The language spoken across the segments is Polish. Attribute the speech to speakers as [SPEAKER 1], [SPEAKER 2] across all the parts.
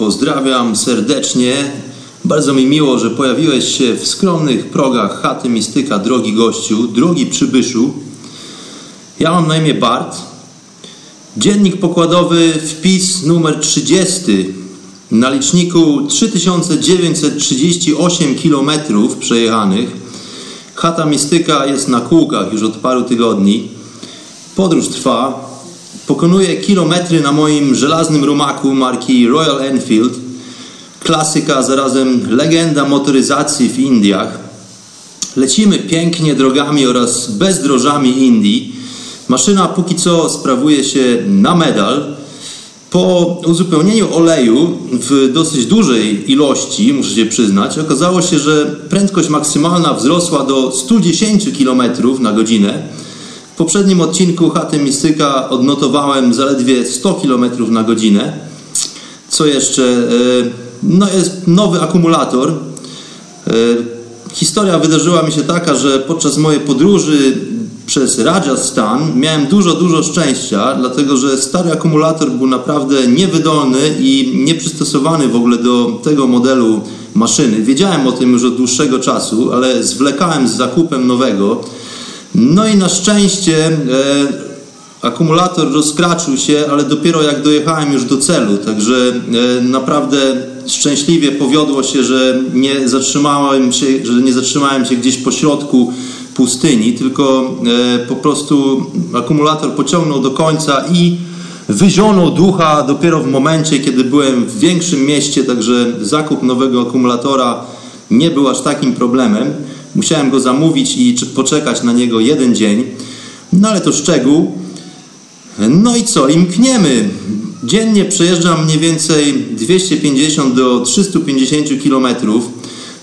[SPEAKER 1] Pozdrawiam serdecznie. Bardzo mi miło, że pojawiłeś się w skromnych progach chaty mistyka, drogi gościu, drogi przybyszu. Ja mam na imię Bart. Dziennik pokładowy, wpis numer 30. Na liczniku 3938 km przejechanych. Chata mistyka jest na kółkach już od paru tygodni. Podróż trwa. Pokonuję kilometry na moim żelaznym rumaku marki Royal Enfield. Klasyka, zarazem legenda motoryzacji w Indiach. Lecimy pięknie drogami oraz bezdrożami Indii. Maszyna póki co sprawuje się na medal. Po uzupełnieniu oleju w dosyć dużej ilości, muszę się przyznać, okazało się, że prędkość maksymalna wzrosła do 110 km na godzinę. Poprzednim odcinku Chaty Mistyka odnotowałem zaledwie 100 km na godzinę. Co jeszcze? No jest nowy akumulator. Historia wydarzyła mi się taka, że podczas mojej podróży przez Rajasthan miałem dużo, dużo szczęścia, dlatego że stary akumulator był naprawdę niewydolny i nieprzystosowany w ogóle do tego modelu maszyny. Wiedziałem o tym już od dłuższego czasu, ale zwlekałem z zakupem nowego. No i na szczęście e, akumulator rozkraczył się, ale dopiero jak dojechałem już do celu, także e, naprawdę szczęśliwie powiodło się, że nie zatrzymałem się, że nie zatrzymałem się gdzieś po środku pustyni, tylko e, po prostu akumulator pociągnął do końca i wyzionął ducha dopiero w momencie, kiedy byłem w większym mieście, także zakup nowego akumulatora nie był aż takim problemem. Musiałem go zamówić i poczekać na niego jeden dzień. No ale to szczegół. No i co? I mkniemy. Dziennie przejeżdżam mniej więcej 250 do 350 kilometrów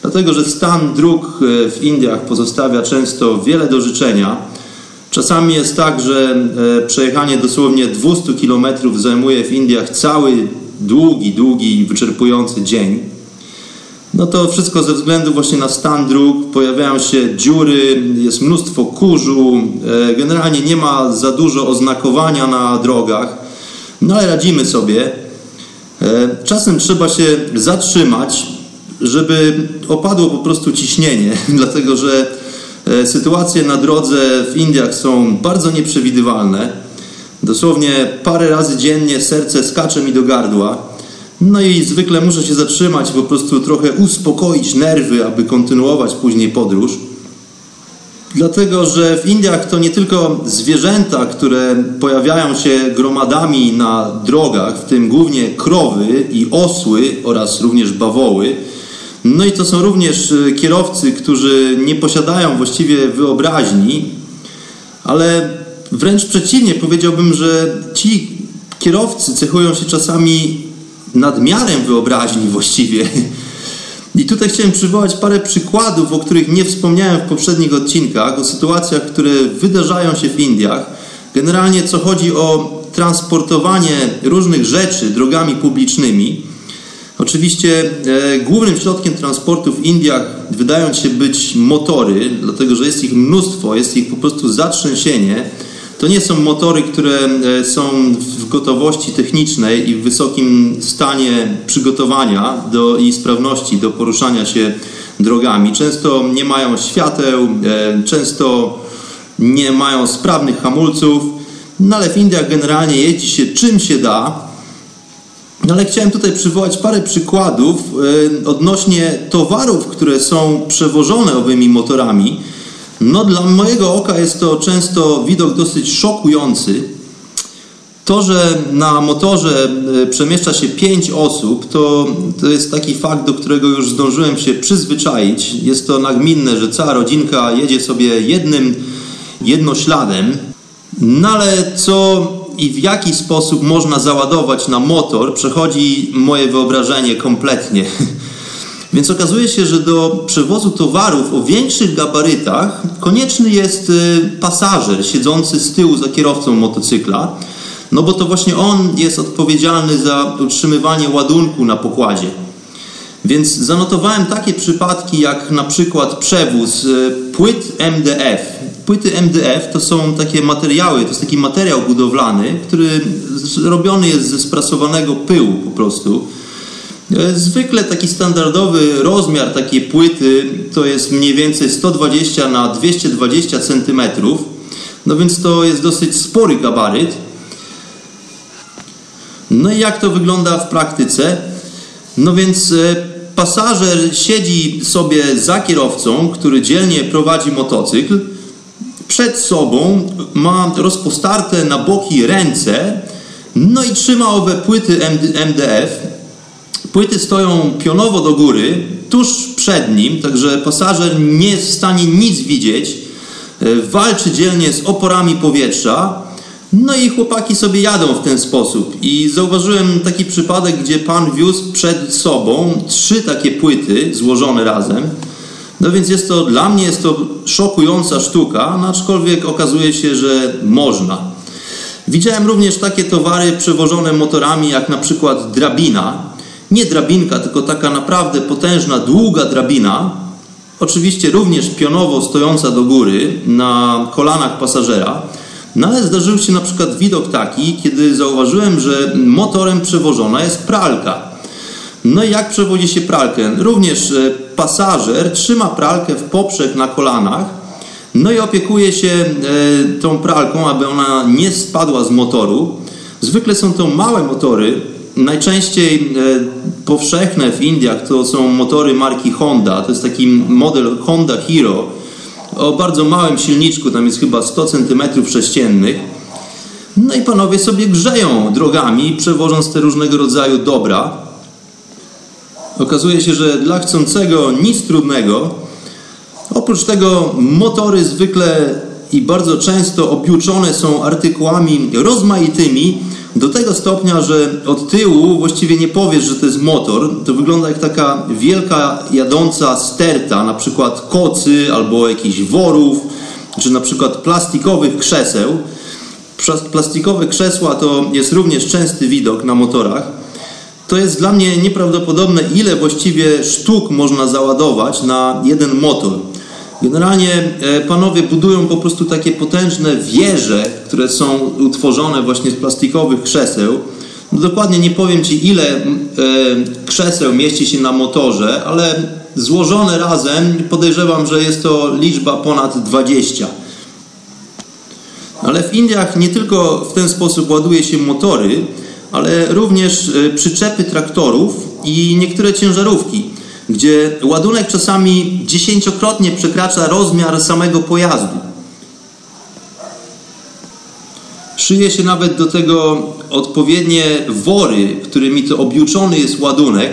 [SPEAKER 1] dlatego że stan dróg e, w Indiach pozostawia często wiele do życzenia. Czasami jest tak, że e, przejechanie dosłownie 200 km zajmuje w Indiach cały długi, długi, wyczerpujący dzień. No to wszystko ze względu właśnie na stan dróg, pojawiają się dziury, jest mnóstwo kurzu, e, generalnie nie ma za dużo oznakowania na drogach, no ale radzimy sobie. Czasem trzeba się zatrzymać, żeby opadło po prostu ciśnienie, dlatego że e, sytuacje na drodze w Indiach są bardzo nieprzewidywalne. Dosłownie parę razy dziennie serce skacze mi do gardła. No i zwykle muszę się zatrzymać, po prostu trochę uspokoić nerwy, aby kontynuować później podróż. Dlatego, że w Indiach to nie tylko zwierzęta, które pojawiają się gromadami na drogach, w tym głównie krowy i osły oraz również bawoły, no i to są również e, kierowcy, którzy nie posiadają właściwie wyobraźni, ale wręcz przeciwnie, powiedziałbym, że ci kierowcy cechują się czasami nadmiarem wyobraźni właściwie. I tutaj chciałem przywołać parę przykładów, o których nie wspomniałem w poprzednich odcinkach, o sytuacjach, które wydarzają się w Indiach. Generalnie co chodzi o transportowanie różnych rzeczy drogami publicznymi. Oczywiście e, głównym środkiem transportu w Indiach wydają się być motory, dlatego że jest ich mnóstwo, jest ich po prostu zatrzęsienie. To nie są motory, które e, są gotowości technicznej i w wysokim stanie przygotowania do, i sprawności do poruszania się drogami. Często nie mają świateł, e, często nie mają sprawnych hamulców, no ale w Indiach generalnie jeździ się czym się da, No ale chciałem tutaj przywołać parę przykładów y, odnośnie towarów, które są przewożone owymi motorami. No dla mojego oka jest to często widok dosyć szokujący. To, że na motorze y, przemieszcza się pięć osób, to, to jest taki fakt, do którego już zdążyłem się przyzwyczaić. Jest to nagminne, że cała rodzinka jedzie sobie jednym jednośladem. No ale co i w jaki sposób można załadować na motor, przechodzi moje wyobrażenie kompletnie. Więc okazuje się, że do przewozu towarów o większych gabarytach konieczny jest y, pasażer siedzący z tyłu za kierowcą motocykla, no bo to właśnie on jest odpowiedzialny za utrzymywanie ładunku na pokładzie. Więc zanotowałem takie przypadki jak na przykład przewóz y, płyt MDF. Płyty MDF to są takie materiały, to jest taki materiał budowlany, który robiony jest ze sprasowanego pyłu po prostu. E, zwykle taki standardowy rozmiar takiej płyty to jest mniej więcej 120 na 220 cm. No więc to jest dosyć spory gabaryt. No i jak to wygląda w praktyce? No więc e, pasażer siedzi sobie za kierowcą, który dzielnie prowadzi motocykl. Przed sobą ma rozpostarte na boki ręce, no i trzyma owe płyty MDF. Płyty stoją pionowo do góry, tuż przed nim, także pasażer nie jest w stanie nic widzieć. E, walczy dzielnie z oporami powietrza. No i chłopaki sobie jadą w ten sposób. I zauważyłem taki przypadek, gdzie pan wiózł przed sobą trzy takie płyty złożone razem. No więc jest to, dla mnie jest to szokująca sztuka, no aczkolwiek okazuje się, że można. Widziałem również takie towary przewożone motorami, jak na przykład drabina. Nie drabinka, tylko taka naprawdę potężna, długa drabina. Oczywiście również pionowo stojąca do góry na kolanach pasażera. No ale zdarzył się na przykład widok taki, kiedy zauważyłem, że motorem przewożona jest pralka. No i jak przewodzi się pralkę? Również e, pasażer trzyma pralkę w poprzek na kolanach, no i opiekuje się e, tą pralką, aby ona nie spadła z motoru. Zwykle są to małe motory, najczęściej e, powszechne w Indiach to są motory marki Honda. To jest taki model Honda Hero o bardzo małym silniczku, tam jest chyba 100 cm3. No i panowie sobie grzeją drogami, przewożąc te różnego rodzaju dobra. Okazuje się, że dla chcącego nic trudnego. Oprócz tego motory zwykle i bardzo często objuczone są artykułami rozmaitymi do tego stopnia, że od tyłu właściwie nie powiesz, że to jest motor. To wygląda jak taka wielka jadąca sterta, na przykład kocy albo jakichś worów, czy na przykład plastikowych krzeseł. Plastikowe krzesła to jest również częsty widok na motorach. To jest dla mnie nieprawdopodobne, ile właściwie sztuk można załadować na jeden motor. Generalnie e, panowie budują po prostu takie potężne wieże, które są utworzone właśnie z plastikowych krzeseł. No dokładnie nie powiem Ci, ile e, krzeseł mieści się na motorze, ale złożone razem podejrzewam, że jest to liczba ponad 20. Ale w Indiach nie tylko w ten sposób ładuje się motory, ale również e, przyczepy traktorów i niektóre ciężarówki, gdzie ładunek czasami dziesięciokrotnie przekracza rozmiar samego pojazdu. Szyje się nawet do tego odpowiednie wory, którymi to objuczony jest ładunek.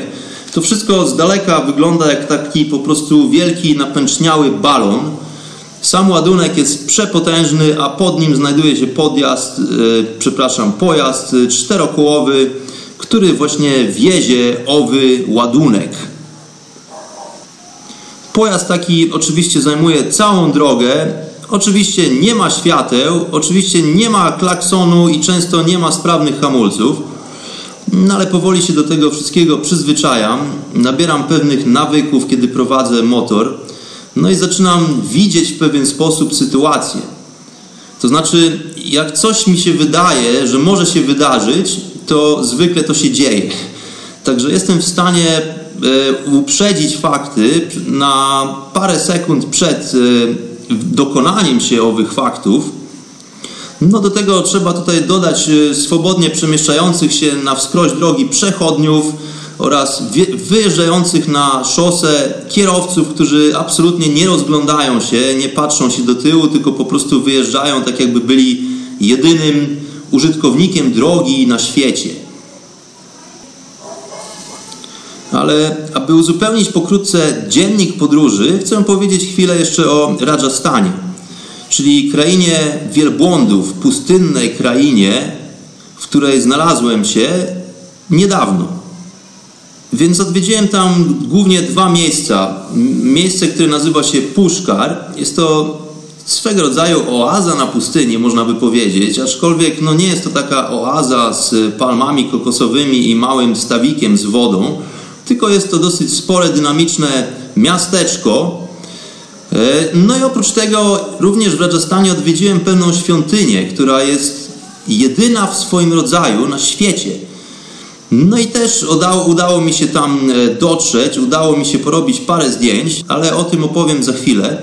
[SPEAKER 1] To wszystko z daleka wygląda jak taki po prostu wielki, napęczniały balon, sam ładunek jest przepotężny, a pod nim znajduje się podjazd, yy, przepraszam, pojazd czterokołowy, który właśnie wiezie owy ładunek. Pojazd taki oczywiście zajmuje całą drogę. Oczywiście nie ma świateł, oczywiście nie ma klaksonu i często nie ma sprawnych hamulców. No ale powoli się do tego wszystkiego przyzwyczajam. Nabieram pewnych nawyków, kiedy prowadzę motor. No i zaczynam widzieć w pewien sposób sytuację. To znaczy, jak coś mi się wydaje, że może się wydarzyć, to zwykle to się dzieje. Także jestem w stanie uprzedzić fakty na parę sekund przed e, dokonaniem się owych faktów. No do tego trzeba tutaj dodać y, swobodnie przemieszczających się na wskroś drogi przechodniów oraz wyjeżdżających na szosę kierowców, którzy absolutnie nie rozglądają się, nie patrzą się do tyłu, tylko po prostu wyjeżdżają tak jakby byli jedynym użytkownikiem drogi na świecie. Ale aby uzupełnić pokrótce dziennik podróży, chcę powiedzieć chwilę jeszcze o Rajasthanie, czyli krainie wielbłądów, pustynnej krainie, w której znalazłem się niedawno. Więc odwiedziłem tam głównie dwa miejsca. Miejsce, które nazywa się Puszkar. Jest to swego rodzaju oaza na pustyni, można by powiedzieć, aczkolwiek no nie jest to taka oaza z palmami kokosowymi i małym stawikiem z wodą, tylko jest to dosyć spore, dynamiczne miasteczko. E, no i oprócz tego również w Rajasthanie odwiedziłem pewną świątynię, która jest jedyna w swoim rodzaju na świecie. No i też udało, udało mi się tam e, dotrzeć, udało mi się porobić parę zdjęć, ale o tym opowiem za chwilę.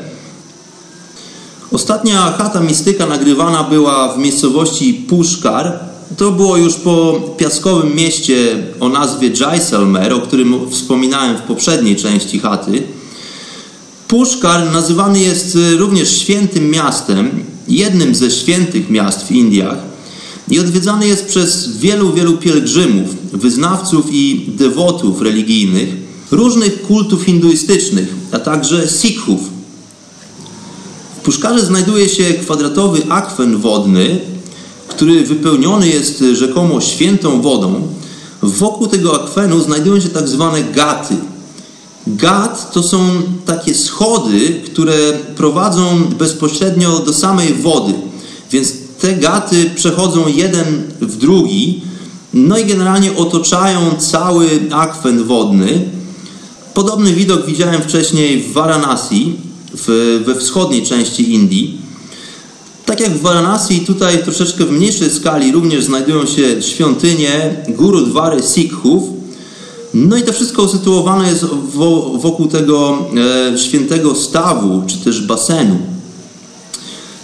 [SPEAKER 1] Ostatnia chata mistyka nagrywana była w miejscowości Puszkar. To było już po piaskowym mieście o nazwie Jaisalmer, o którym wspominałem w poprzedniej części chaty. Puszkar nazywany jest również świętym miastem, jednym ze świętych miast w Indiach i odwiedzany jest przez wielu, wielu pielgrzymów, wyznawców i dewotów religijnych różnych kultów hinduistycznych, a także sikhów. W Puszkarze znajduje się kwadratowy akwen wodny, który wypełniony jest rzekomo świętą wodą. Wokół tego akwenu znajdują się tak zwane gaty. Gat to są takie schody, które prowadzą bezpośrednio do samej wody. Więc te gaty przechodzą jeden w drugi, no i generalnie otaczają cały akwen wodny. Podobny widok widziałem wcześniej w Varanasi, w, we wschodniej części Indii. Tak jak w Varanasi, tutaj troszeczkę w mniejszej skali również znajdują się świątynie Gurudwary Sikhów. No i to wszystko usytuowane jest wokół tego e, świętego stawu, czy też basenu.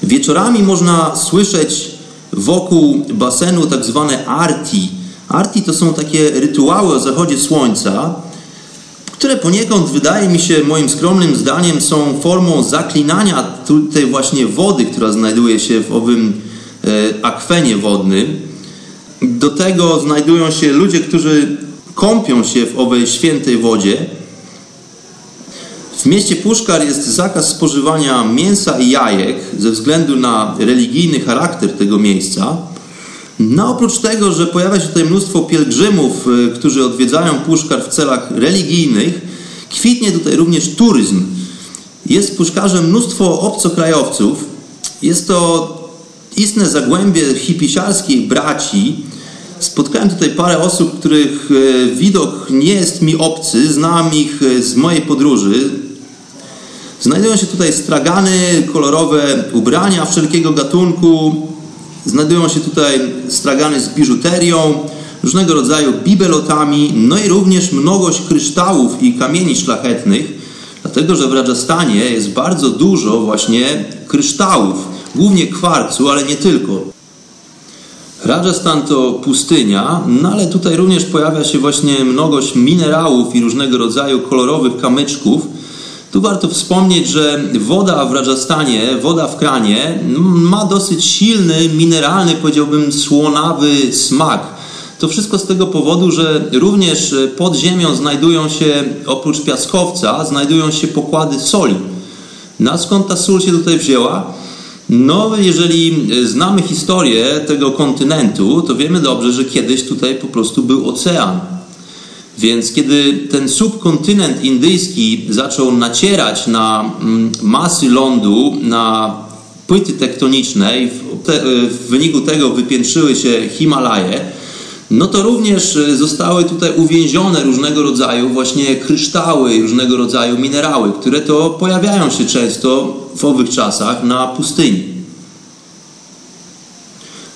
[SPEAKER 1] Wieczorami można słyszeć wokół basenu tak zwane arti. Arti to są takie rytuały o zachodzie słońca, które poniekąd wydaje mi się moim skromnym zdaniem są formą zaklinania tej właśnie wody, która znajduje się w owym e, akwenie wodnym. Do tego znajdują się ludzie, którzy kąpią się w owej świętej wodzie. W mieście Puszkar jest zakaz spożywania mięsa i jajek ze względu na religijny charakter tego miejsca. No oprócz tego, że pojawia się tutaj mnóstwo pielgrzymów, y, którzy odwiedzają Puszkar w celach religijnych, kwitnie tutaj również turyzm. Jest w Puszkarze mnóstwo obcokrajowców. Jest to istne zagłębie hipisiarskiej braci. Spotkałem tutaj parę osób, których y, widok nie jest mi obcy. Znam ich y, z mojej podróży. Znajdują się tutaj stragany, kolorowe ubrania wszelkiego gatunku, Znajdują się tutaj stragany z biżuterią, różnego rodzaju bibelotami, no i również mnogość kryształów i kamieni szlachetnych, dlatego że w Rajasthanie jest bardzo dużo właśnie kryształów, głównie kwarcu, ale nie tylko. Rajasthan to pustynia, no ale tutaj również pojawia się właśnie mnogość minerałów i różnego rodzaju kolorowych kamyczków, tu warto wspomnieć, że woda w Rajasthanie, woda w kranie ma dosyć silny, mineralny, powiedziałbym słonawy smak. To wszystko z tego powodu, że również pod ziemią znajdują się, oprócz piaskowca, znajdują się pokłady soli. Na skąd ta sól się tutaj wzięła? No, jeżeli znamy historię tego kontynentu, to wiemy dobrze, że kiedyś tutaj po prostu był ocean. Więc kiedy ten subkontynent indyjski zaczął nacierać na mm, masy lądu, na płyty tektoniczne i w, wyniku tego wypiętrzyły się Himalaje, no to również y, zostały tutaj uwięzione różnego rodzaju właśnie kryształy, różnego rodzaju minerały, które to pojawiają się często w owych czasach na pustyni.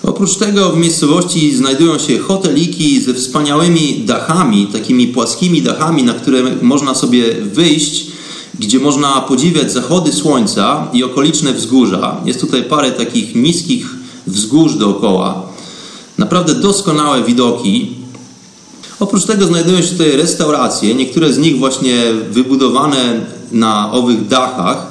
[SPEAKER 1] Oprócz tego w miejscowości znajdują się hoteliki ze wspaniałymi dachami, takimi płaskimi dachami, na które można sobie wyjść, gdzie można podziwiać zachody słońca i okoliczne wzgórza. Jest tutaj parę takich niskich wzgórz dookoła. Naprawdę doskonałe widoki. Oprócz tego znajdują się tutaj restauracje, niektóre z nich właśnie wybudowane na owych dachach.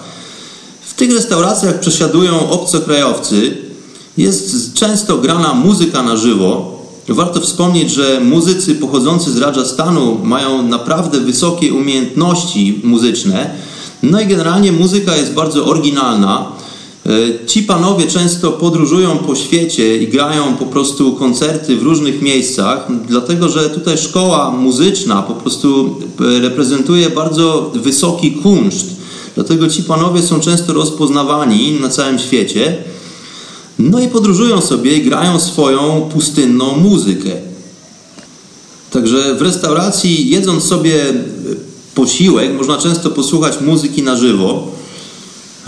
[SPEAKER 1] W tych restauracjach przesiadują obcokrajowcy. Jest często grana muzyka na żywo. Warto wspomnieć, że muzycy pochodzący z Rajasthanu mają naprawdę wysokie umiejętności muzyczne. No i generalnie muzyka jest bardzo oryginalna. E, ci panowie często podróżują po świecie i grają po prostu koncerty w różnych miejscach, dlatego że tutaj szkoła muzyczna po prostu e, reprezentuje bardzo wysoki kunszt. Dlatego ci panowie są często rozpoznawani na całym świecie. No i podróżują sobie i grają swoją pustynną muzykę. Także w restauracji, jedząc sobie posiłek, można często posłuchać muzyki na żywo.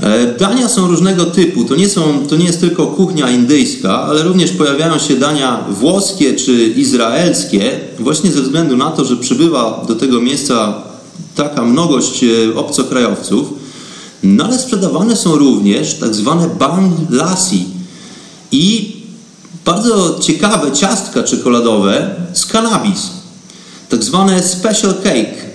[SPEAKER 1] E, dania są różnego typu. To nie, są, to nie jest tylko kuchnia indyjska, ale również pojawiają się dania włoskie czy izraelskie, właśnie ze względu na to, że przybywa do tego miejsca taka mnogość e, obcokrajowców. No ale sprzedawane są również tak zwane bang lassi i bardzo ciekawe ciastka czekoladowe z cannabis, tak zwane special cake.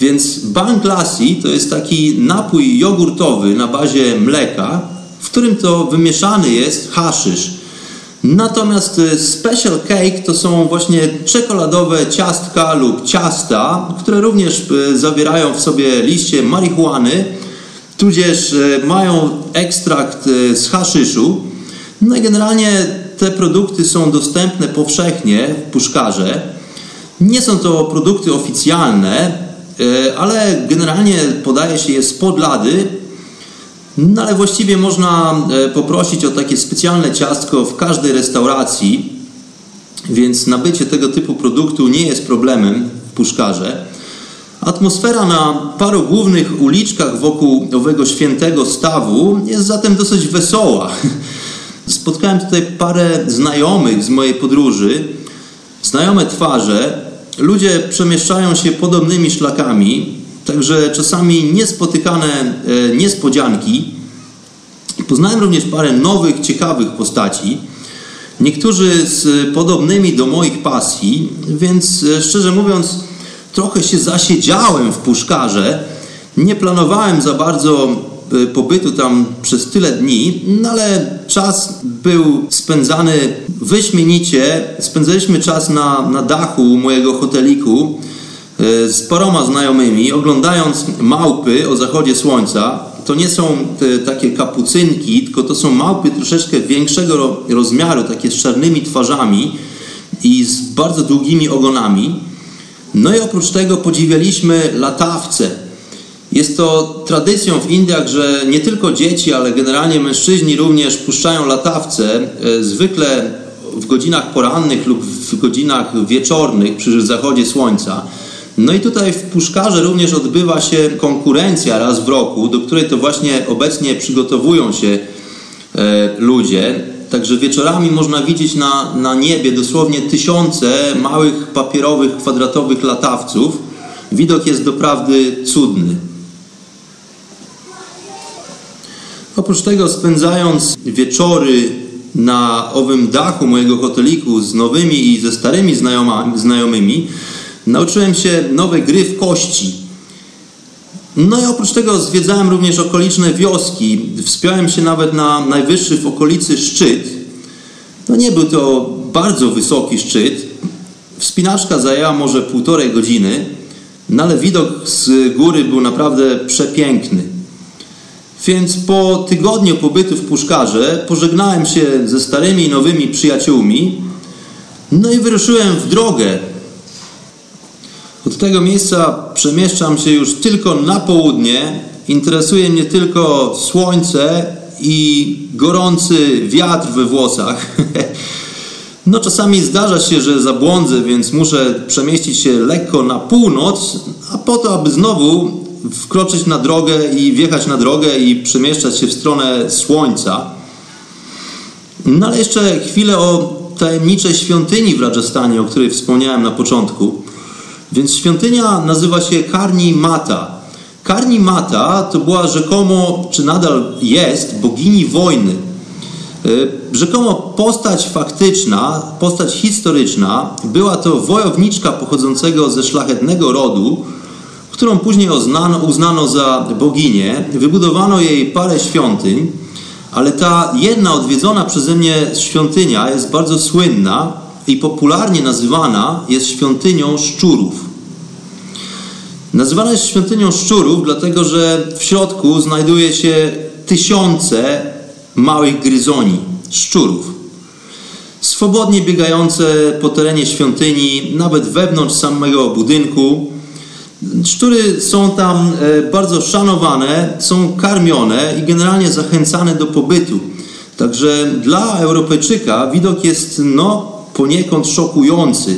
[SPEAKER 1] Więc Bang Lassi to jest taki napój jogurtowy na bazie mleka, w którym to wymieszany jest haszysz. Natomiast e, special cake to są właśnie czekoladowe ciastka lub ciasta, które również e, zawierają w sobie liście marihuany, tudzież e, mają ekstrakt z haszyszu. No i generalnie te produkty są dostępne powszechnie w puszkarze. Nie są to produkty oficjalne, E, ale generalnie podaje się je spod lady, no ale właściwie można e, poprosić o takie specjalne ciastko w każdej restauracji, więc nabycie tego typu produktu nie jest problemem w puszkarze. Atmosfera na paru głównych uliczkach wokół owego świętego stawu jest zatem dosyć wesoła. Spotkałem tutaj parę znajomych z mojej podróży, znajome twarze, ludzie przemieszczają się podobnymi szlakami, także czasami niespotykane e, niespodzianki. Poznałem również parę nowych, ciekawych postaci. Niektórzy z podobnymi do moich pasji, więc e, szczerze mówiąc, trochę się zasiedziałem w puszkarze. Nie planowałem za bardzo pobytu tam przez tyle dni, no ale czas był spędzany wyśmienicie. Spędzaliśmy czas na, na dachu mojego hoteliku y, z paroma znajomymi, oglądając małpy o zachodzie słońca. To nie są takie kapucynki, tylko to są małpy troszeczkę większego rozmiaru, takie z czarnymi twarzami i z bardzo długimi ogonami. No i oprócz tego podziwialiśmy latawce, jest to tradycją w Indiach, że nie tylko dzieci, ale generalnie mężczyźni również puszczają latawce, e, zwykle w godzinach porannych lub w godzinach wieczornych przy zachodzie słońca. No i tutaj w Puszkarze również odbywa się konkurencja raz w roku, do której to właśnie obecnie przygotowują się e, ludzie. Także wieczorami można widzieć na, na niebie dosłownie tysiące małych papierowych, kwadratowych latawców. Widok jest doprawdy cudny. Oprócz tego spędzając wieczory na owym dachu mojego hoteliku z nowymi i ze starymi znajomymi, nauczyłem się nowe gry w kości. No i oprócz tego zwiedzałem również okoliczne wioski. Wspiąłem się nawet na najwyższy w okolicy szczyt. No nie był to bardzo wysoki szczyt. Wspinaczka zajęła może półtorej godziny, no ale widok z góry był naprawdę przepiękny. Więc po tygodniu pobytu w Puszkarze pożegnałem się ze starymi i nowymi przyjaciółmi, no i wyruszyłem w drogę. Od tego miejsca przemieszczam się już tylko na południe. Interesuje mnie tylko słońce i gorący wiatr we włosach. No czasami zdarza się, że zabłądzę, więc muszę przemieścić się lekko na północ, a po to, aby znowu wkroczyć na drogę i wjechać na drogę i przemieszczać się w stronę słońca. No ale jeszcze chwilę o tajemniczej świątyni w Rajasthanie, o której wspomniałem na początku. Więc świątynia nazywa się Karni Mata. Karni Mata to była rzekomo, czy nadal jest, bogini wojny. Rzekomo postać faktyczna, postać historyczna była to wojowniczka pochodzącego ze szlachetnego rodu, którą później uznano, uznano za boginię. Wybudowano jej parę świątyń, ale ta jedna odwiedzona przeze mnie świątynia jest bardzo słynna i popularnie nazywana jest świątynią szczurów. Nazywana jest świątynią szczurów, dlatego że w środku znajduje się tysiące małych gryzoni, szczurów. Swobodnie biegające po terenie świątyni, nawet wewnątrz samego budynku. Szczury są tam e, bardzo szanowane, są karmione i generalnie zachęcane do pobytu. Także dla Europejczyka widok jest no, poniekąd szokujący,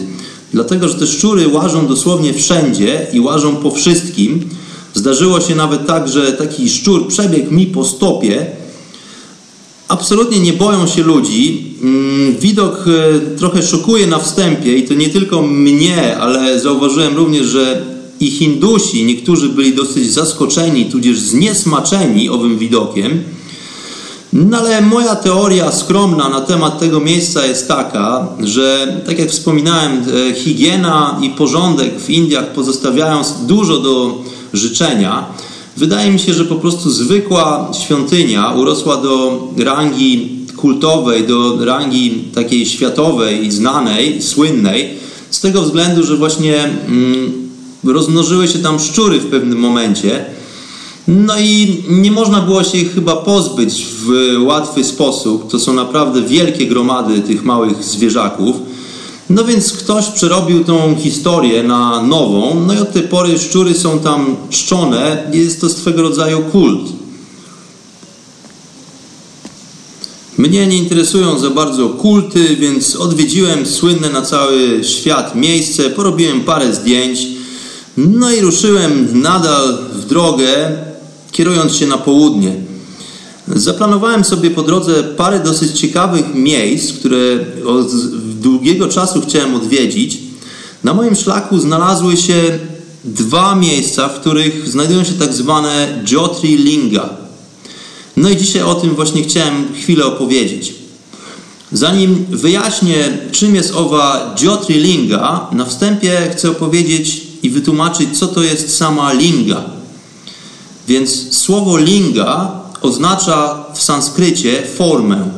[SPEAKER 1] dlatego że te szczury łażą dosłownie wszędzie i łażą po wszystkim. Zdarzyło się nawet tak, że taki szczur przebiegł mi po stopie. Absolutnie nie boją się ludzi. Mm, widok e, trochę szokuje na wstępie i to nie tylko mnie, ale zauważyłem również, że i Hindusi, niektórzy byli dosyć zaskoczeni, tudzież zniesmaczeni owym widokiem. No ale moja teoria skromna na temat tego miejsca jest taka, że tak jak wspominałem, e, higiena i porządek w Indiach pozostawiają dużo do życzenia. Wydaje mi się, że po prostu zwykła świątynia urosła do rangi kultowej, do rangi takiej światowej, znanej, słynnej, z tego względu, że właśnie mm, rozmnożyły się tam szczury w pewnym momencie. No i nie można było się ich chyba pozbyć w łatwy sposób. To są naprawdę wielkie gromady tych małych zwierzaków. No więc ktoś przerobił tą historię na nową, no i od tej pory szczury są tam czczone. Jest to swego rodzaju kult. Mnie nie interesują za bardzo kulty, więc odwiedziłem słynne na cały świat miejsce, porobiłem parę zdjęć, no i ruszyłem nadal w drogę, kierując się na południe. Zaplanowałem sobie po drodze parę dosyć ciekawych miejsc, które od długiego czasu chciałem odwiedzić. Na moim szlaku znalazły się dwa miejsca, w których znajdują się tak zwane Jyotri Linga. No i dzisiaj o tym właśnie chciałem chwilę opowiedzieć. Zanim wyjaśnię, czym jest owa Jyotri Linga, na wstępie chcę opowiedzieć i wytłumaczyć, co to jest sama linga. Więc słowo linga oznacza w sanskrycie formę.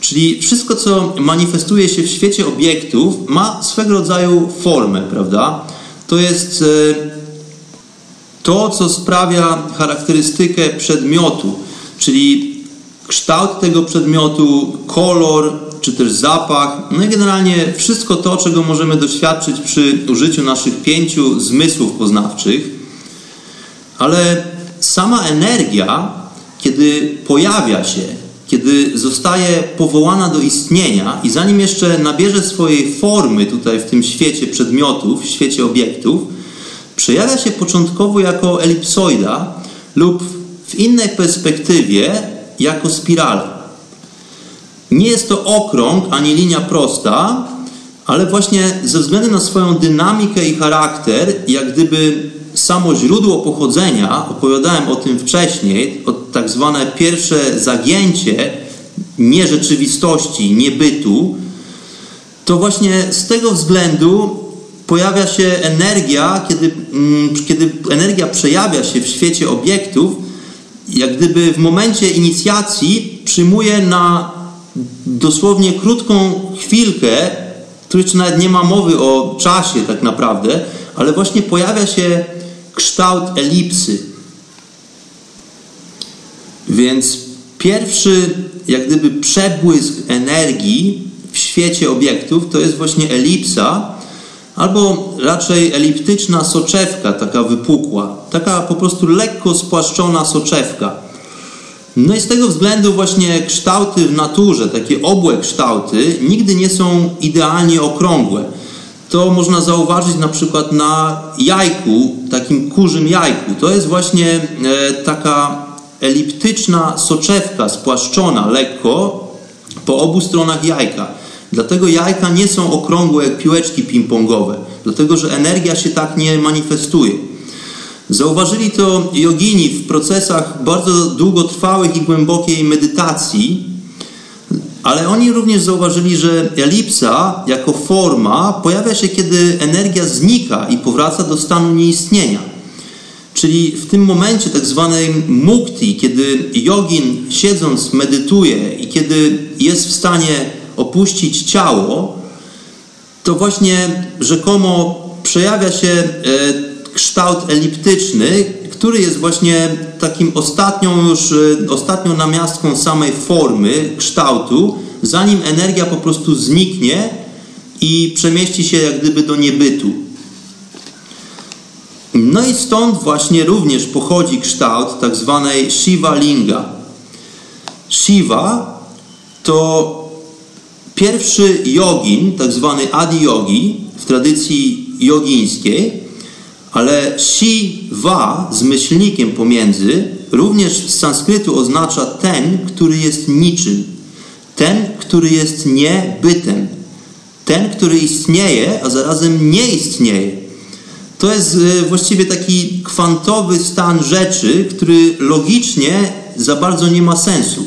[SPEAKER 1] Czyli wszystko, co manifestuje się w świecie obiektów, ma swego rodzaju formę, prawda? To jest e, to, co sprawia charakterystykę przedmiotu, czyli kształt tego przedmiotu, kolor, czy też zapach, no i generalnie wszystko to, czego możemy doświadczyć przy użyciu naszych pięciu zmysłów poznawczych. Ale sama energia, kiedy pojawia się, kiedy zostaje powołana do istnienia i zanim jeszcze nabierze swojej formy tutaj w tym świecie przedmiotów, w świecie obiektów, przejawia się początkowo jako elipsoida lub w innej perspektywie jako spirala. Nie jest to okrąg ani linia prosta, ale właśnie ze względu na swoją dynamikę i charakter, jak gdyby samo źródło pochodzenia, opowiadałem o tym wcześniej, o tak zwane pierwsze zagięcie nierzeczywistości, niebytu, to właśnie z tego względu pojawia się energia, kiedy, mm, kiedy energia przejawia się w świecie obiektów, jak gdyby w momencie inicjacji przyjmuje na dosłownie krótką chwilkę, tu jeszcze nawet nie ma mowy o czasie tak naprawdę, ale właśnie pojawia się kształt elipsy. Więc pierwszy, jak gdyby przebłysk energii w świecie obiektów to jest właśnie elipsa, albo raczej eliptyczna soczewka, taka wypukła, taka po prostu lekko spłaszczona soczewka. No i z tego względu właśnie kształty w naturze, takie obłe kształty, nigdy nie są idealnie okrągłe. To można zauważyć na przykład na jajku, takim kurzym jajku. To jest właśnie e, taka eliptyczna soczewka spłaszczona lekko po obu stronach jajka. Dlatego jajka nie są okrągłe jak piłeczki ping-pongowe, dlatego że energia się tak nie manifestuje. Zauważyli to jogini w procesach bardzo długotrwałych i głębokiej medytacji, ale oni również zauważyli, że elipsa jako forma pojawia się, kiedy energia znika i powraca do stanu nieistnienia. Czyli w tym momencie tak zwanej mukti, kiedy jogin siedząc medytuje i kiedy jest w stanie opuścić ciało, to właśnie rzekomo przejawia się e, kształt eliptyczny, który jest właśnie takim ostatnią już, e, ostatnią namiastką samej formy, kształtu, zanim energia po prostu zniknie i przemieści się jak gdyby do niebytu. No i stąd właśnie również pochodzi kształt tak zwanej Shiva Linga. Shiva to pierwszy jogin, tak zwany Adi Yogi w tradycji jogińskiej, ale Shiva z myślnikiem pomiędzy również z sanskrytu oznacza ten, który jest niczym, ten, który jest niebytem, ten, który istnieje, a zarazem nie istnieje. To jest e, właściwie taki kwantowy stan rzeczy, który logicznie za bardzo nie ma sensu.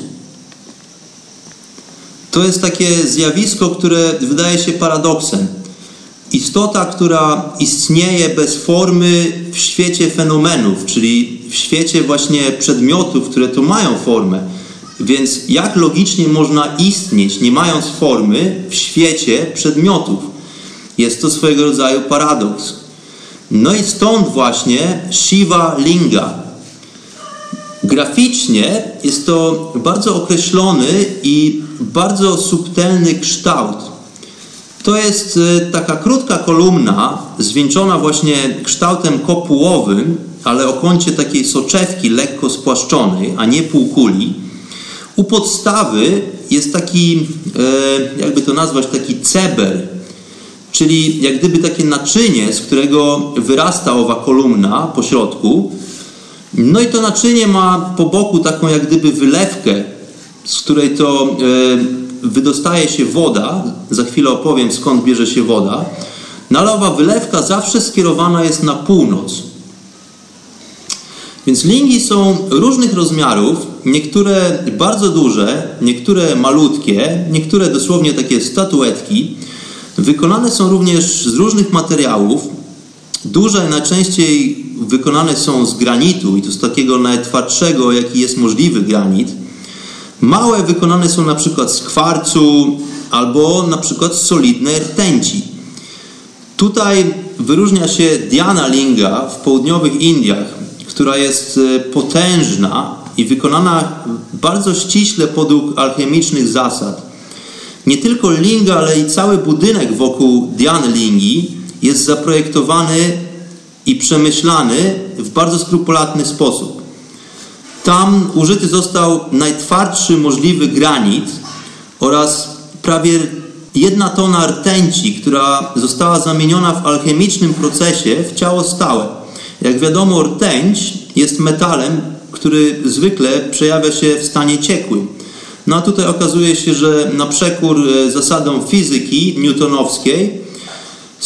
[SPEAKER 1] To jest takie zjawisko, które wydaje się paradoksem. Istota, która istnieje bez formy w świecie fenomenów, czyli w świecie właśnie przedmiotów, które tu mają formę. Więc jak logicznie można istnieć, nie mając formy, w świecie przedmiotów? Jest to swojego rodzaju paradoks. No i stąd właśnie Shiva Linga. Graficznie jest to bardzo określony i bardzo subtelny kształt. To jest e, taka krótka kolumna, zwieńczona właśnie kształtem kopułowym, ale o kącie takiej soczewki lekko spłaszczonej, a nie półkuli. U podstawy jest taki, e, jakby to nazwać, taki ceber, czyli jak gdyby takie naczynie, z którego wyrasta owa kolumna po środku. No i to naczynie ma po boku taką jak gdyby wylewkę, z której to e, wydostaje się woda. Za chwilę opowiem skąd bierze się woda. No ale owa wylewka zawsze skierowana jest na północ. Więc lingi są różnych rozmiarów, niektóre bardzo duże, niektóre malutkie, niektóre dosłownie takie statuetki. Wykonane są również z różnych materiałów. Duże najczęściej wykonane są z granitu i to z takiego najtwardszego, jaki jest możliwy granit. Małe wykonane są na przykład z kwarcu albo na przykład z solidnej rtęci. Tutaj wyróżnia się Diana Linga w południowych Indiach, która jest e, potężna i wykonana bardzo ściśle podług alchemicznych zasad. Nie tylko linga, ale i cały budynek wokół Diany Lingi jest zaprojektowany i przemyślany w bardzo skrupulatny sposób. Tam użyty został najtwardszy możliwy granit oraz prawie jedna tona rtęci, która została zamieniona w alchemicznym procesie w ciało stałe. Jak wiadomo, rtęć jest metalem, który zwykle przejawia się w stanie ciekłym. No a tutaj okazuje się, że na przekór e, zasadom fizyki newtonowskiej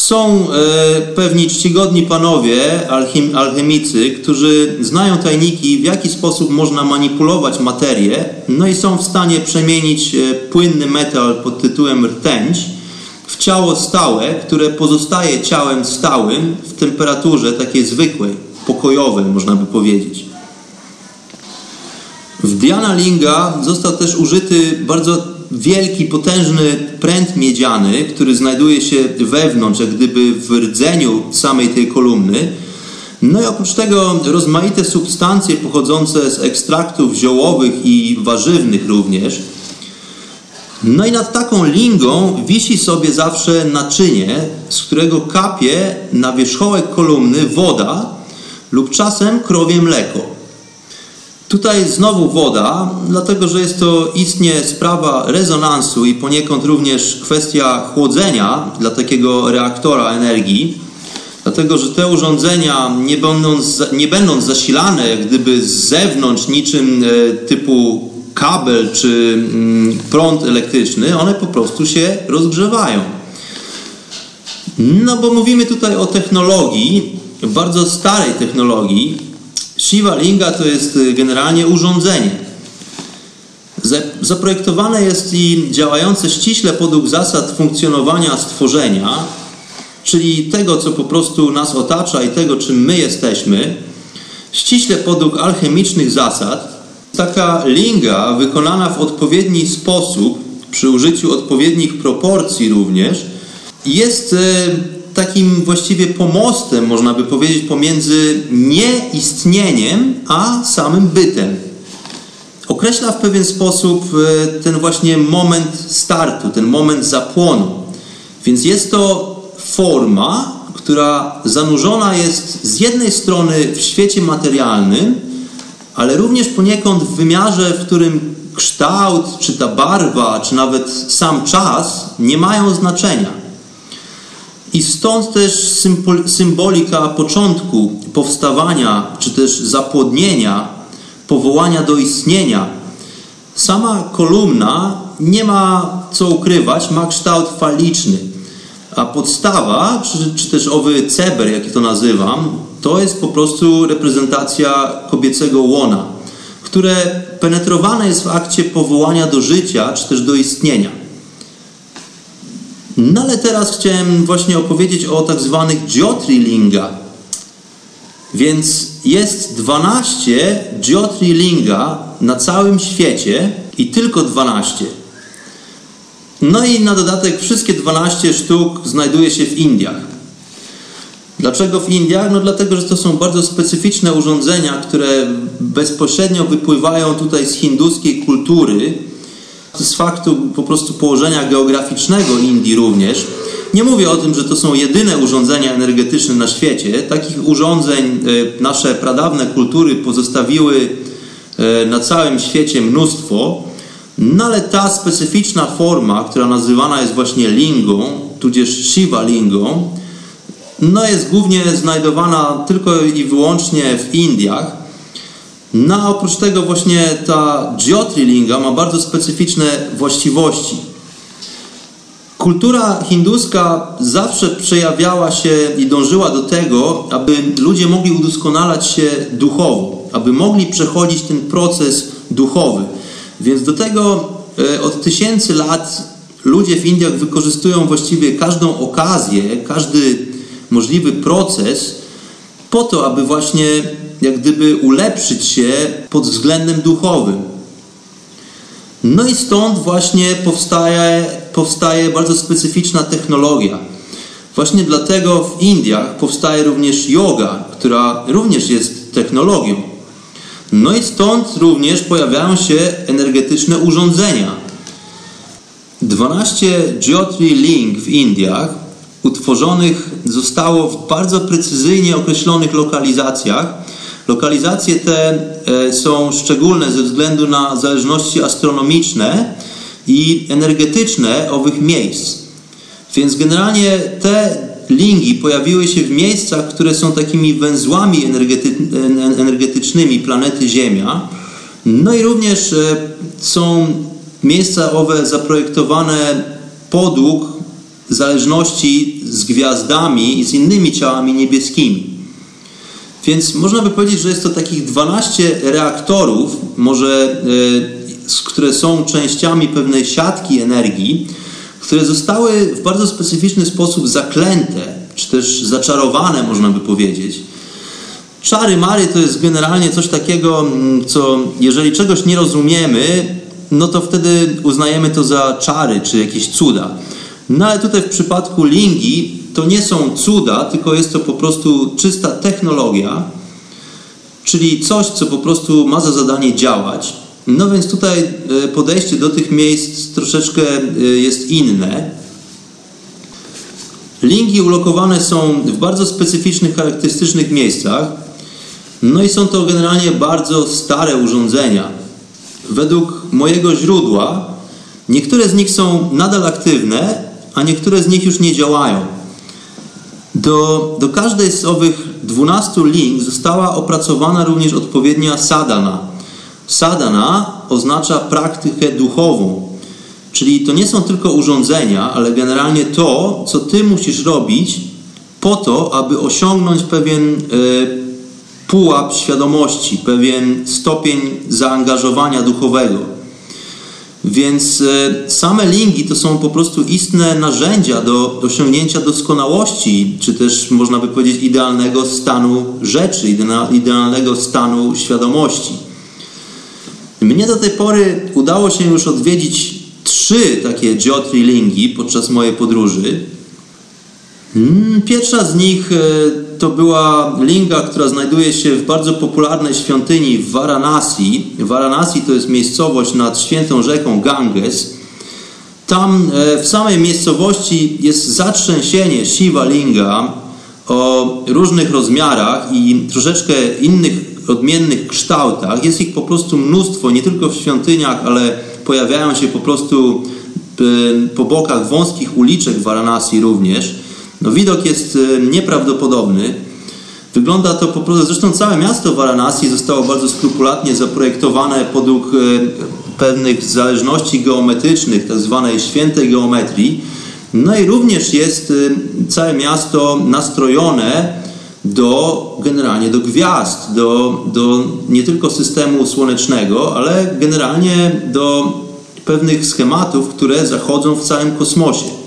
[SPEAKER 1] są e, pewni czcigodni panowie, alchemicy, którzy znają tajniki, w jaki sposób można manipulować materię, no i są w stanie przemienić e, płynny metal pod tytułem rtęć w ciało stałe, które pozostaje ciałem stałym w temperaturze takiej zwykłej, pokojowej, można by powiedzieć. W Diana Linga został też użyty bardzo wielki, potężny pręt miedziany, który znajduje się wewnątrz, jak gdyby w rdzeniu samej tej kolumny. No i oprócz tego rozmaite substancje pochodzące z ekstraktów ziołowych i warzywnych również. No i nad taką lingą wisi sobie zawsze naczynie, z którego kapie na wierzchołek kolumny woda lub czasem krowie mleko. Tutaj znowu woda, dlatego że jest to istnie sprawa rezonansu i poniekąd również kwestia chłodzenia dla takiego reaktora energii, dlatego że te urządzenia, nie będąc, nie będąc zasilane jak gdyby z zewnątrz niczym e, typu kabel czy mm, prąd elektryczny, one po prostu się rozgrzewają. No bo mówimy tutaj o technologii, bardzo starej technologii, Shiva Linga to jest y, generalnie urządzenie. Zaprojektowane jest i działające ściśle podług zasad funkcjonowania stworzenia, czyli tego, co po prostu nas otacza i tego, czym my jesteśmy, ściśle podług alchemicznych zasad. Taka linga wykonana w odpowiedni sposób, przy użyciu odpowiednich proporcji również, jest e, takim właściwie pomostem, można by powiedzieć, pomiędzy nieistnieniem a samym bytem. Określa w pewien sposób e, ten właśnie moment startu, ten moment zapłonu. Więc jest to forma, która zanurzona jest z jednej strony w świecie materialnym, ale również poniekąd w wymiarze, w którym kształt, czy ta barwa, czy nawet sam czas nie mają znaczenia. I stąd też symbolika początku powstawania, czy też zapłodnienia, powołania do istnienia. Sama kolumna nie ma co ukrywać, ma kształt faliczny. A podstawa, czy, czy też owy ceber, jak to nazywam, to jest po prostu reprezentacja kobiecego łona, które penetrowane jest w akcie powołania do życia, czy też do istnienia. No ale teraz chciałem właśnie opowiedzieć o tak zwanych Jyotrilinga. Więc jest 12 Jyotrilinga na całym świecie i tylko 12. No i na dodatek wszystkie 12 sztuk znajduje się w Indiach. Dlaczego w Indiach? No dlatego, że to są bardzo specyficzne urządzenia, które bezpośrednio wypływają tutaj z hinduskiej kultury, z faktu po prostu położenia geograficznego Indii również. Nie mówię o tym, że to są jedyne urządzenia energetyczne na świecie. Takich urządzeń e, nasze pradawne kultury pozostawiły e, na całym świecie mnóstwo. No ale ta specyficzna forma, która nazywana jest właśnie lingą, tudzież Shiva lingą, no jest głównie znajdowana tylko i wyłącznie w Indiach. No a oprócz tego właśnie ta Jyotirlinga ma bardzo specyficzne właściwości. Kultura hinduska zawsze przejawiała się i dążyła do tego, aby ludzie mogli udoskonalać się duchowo, aby mogli przechodzić ten proces duchowy. Więc do tego e, od tysięcy lat ludzie w Indiach wykorzystują właściwie każdą okazję, każdy możliwy proces po to, aby właśnie jak gdyby ulepszyć się pod względem duchowym. No i stąd właśnie powstaje, powstaje bardzo specyficzna technologia. Właśnie dlatego w Indiach powstaje również yoga, która również jest technologią. No i stąd również pojawiają się energetyczne urządzenia. 12 Jyotri Ling w Indiach utworzonych zostało w bardzo precyzyjnie określonych lokalizacjach. Lokalizacje te e, są szczególne ze względu na zależności astronomiczne i energetyczne owych miejsc. Więc generalnie te lingi pojawiły się w miejscach, które są takimi węzłami energety energetycznymi planety Ziemia. No i również e, są miejsca owe zaprojektowane podług zależności z gwiazdami i z innymi ciałami niebieskimi. Więc można by powiedzieć, że jest to takich 12 reaktorów, może, e, które są częściami pewnej siatki energii, które zostały w bardzo specyficzny sposób zaklęte, czy też zaczarowane, można by powiedzieć. Czary Mary to jest generalnie coś takiego, mm, co jeżeli czegoś nie rozumiemy, no to wtedy uznajemy to za czary czy jakieś cuda. No ale tutaj w przypadku lingi to nie są cuda, tylko jest to po prostu czysta technologia, czyli coś, co po prostu ma za zadanie działać. No więc tutaj e, podejście do tych miejsc troszeczkę e, jest inne. Lingi ulokowane są w bardzo specyficznych, charakterystycznych miejscach. No i są to generalnie bardzo stare urządzenia. Według mojego źródła niektóre z nich są nadal aktywne, a niektóre z nich już nie działają. Do, do każdej z owych 12 link została opracowana również odpowiednia sadana. Sadana oznacza praktykę duchową, czyli to nie są tylko urządzenia, ale generalnie to, co ty musisz robić po to, aby osiągnąć pewien y, pułap świadomości, pewien stopień zaangażowania duchowego. Więc e, same lingi to są po prostu istne narzędzia do osiągnięcia doskonałości, czy też można by powiedzieć idealnego stanu rzeczy, idealnego stanu świadomości. Mnie do tej pory udało się już odwiedzić trzy takie Jotri lingi podczas mojej podróży. Mm, pierwsza z nich e, to była linga, która znajduje się w bardzo popularnej świątyni w Varanasi. Varanasi to jest miejscowość nad świętą rzeką Ganges. Tam e, w samej miejscowości jest zatrzęsienie Shiva Linga o różnych rozmiarach i troszeczkę innych, odmiennych kształtach. Jest ich po prostu mnóstwo, nie tylko w świątyniach, ale pojawiają się po prostu e, po bokach wąskich uliczek w Varanasi również. No, widok jest e, nieprawdopodobny. Wygląda to po prostu, zresztą całe miasto Varanasi zostało bardzo skrupulatnie zaprojektowane podług e, pewnych zależności geometrycznych, tak zwanej świętej geometrii. No i również jest e, całe miasto nastrojone do generalnie do gwiazd, do, do nie tylko systemu słonecznego, ale generalnie do pewnych schematów, które zachodzą w całym kosmosie.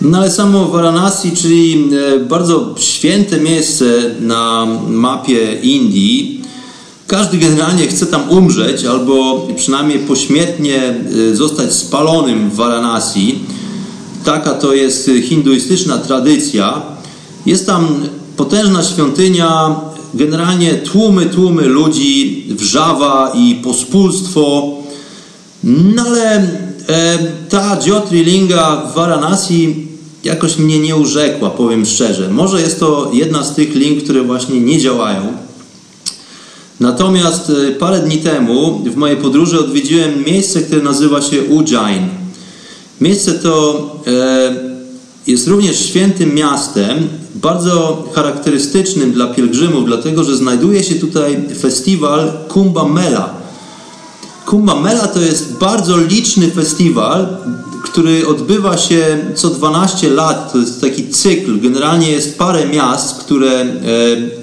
[SPEAKER 1] No ale samo Varanasi, czyli e, bardzo święte miejsce na mapie Indii, każdy generalnie chce tam umrzeć albo przynajmniej pośmiertnie e, zostać spalonym w Varanasi. Taka to jest hinduistyczna tradycja. Jest tam potężna świątynia, generalnie tłumy, tłumy ludzi, wrzawa i pospólstwo. No ale e, ta Jyotirlinga w Varanasi jakoś mnie nie urzekła, powiem szczerze. Może jest to jedna z tych link, które właśnie nie działają. Natomiast e, parę dni temu w mojej podróży odwiedziłem miejsce, które nazywa się Ujjain. Miejsce to e, jest również świętym miastem, bardzo charakterystycznym dla pielgrzymów, dlatego że znajduje się tutaj festiwal Kumbh Mela. Kumbh Mela to jest bardzo liczny festiwal, który odbywa się co 12 lat. To jest taki cykl. Generalnie jest parę miast, które, e,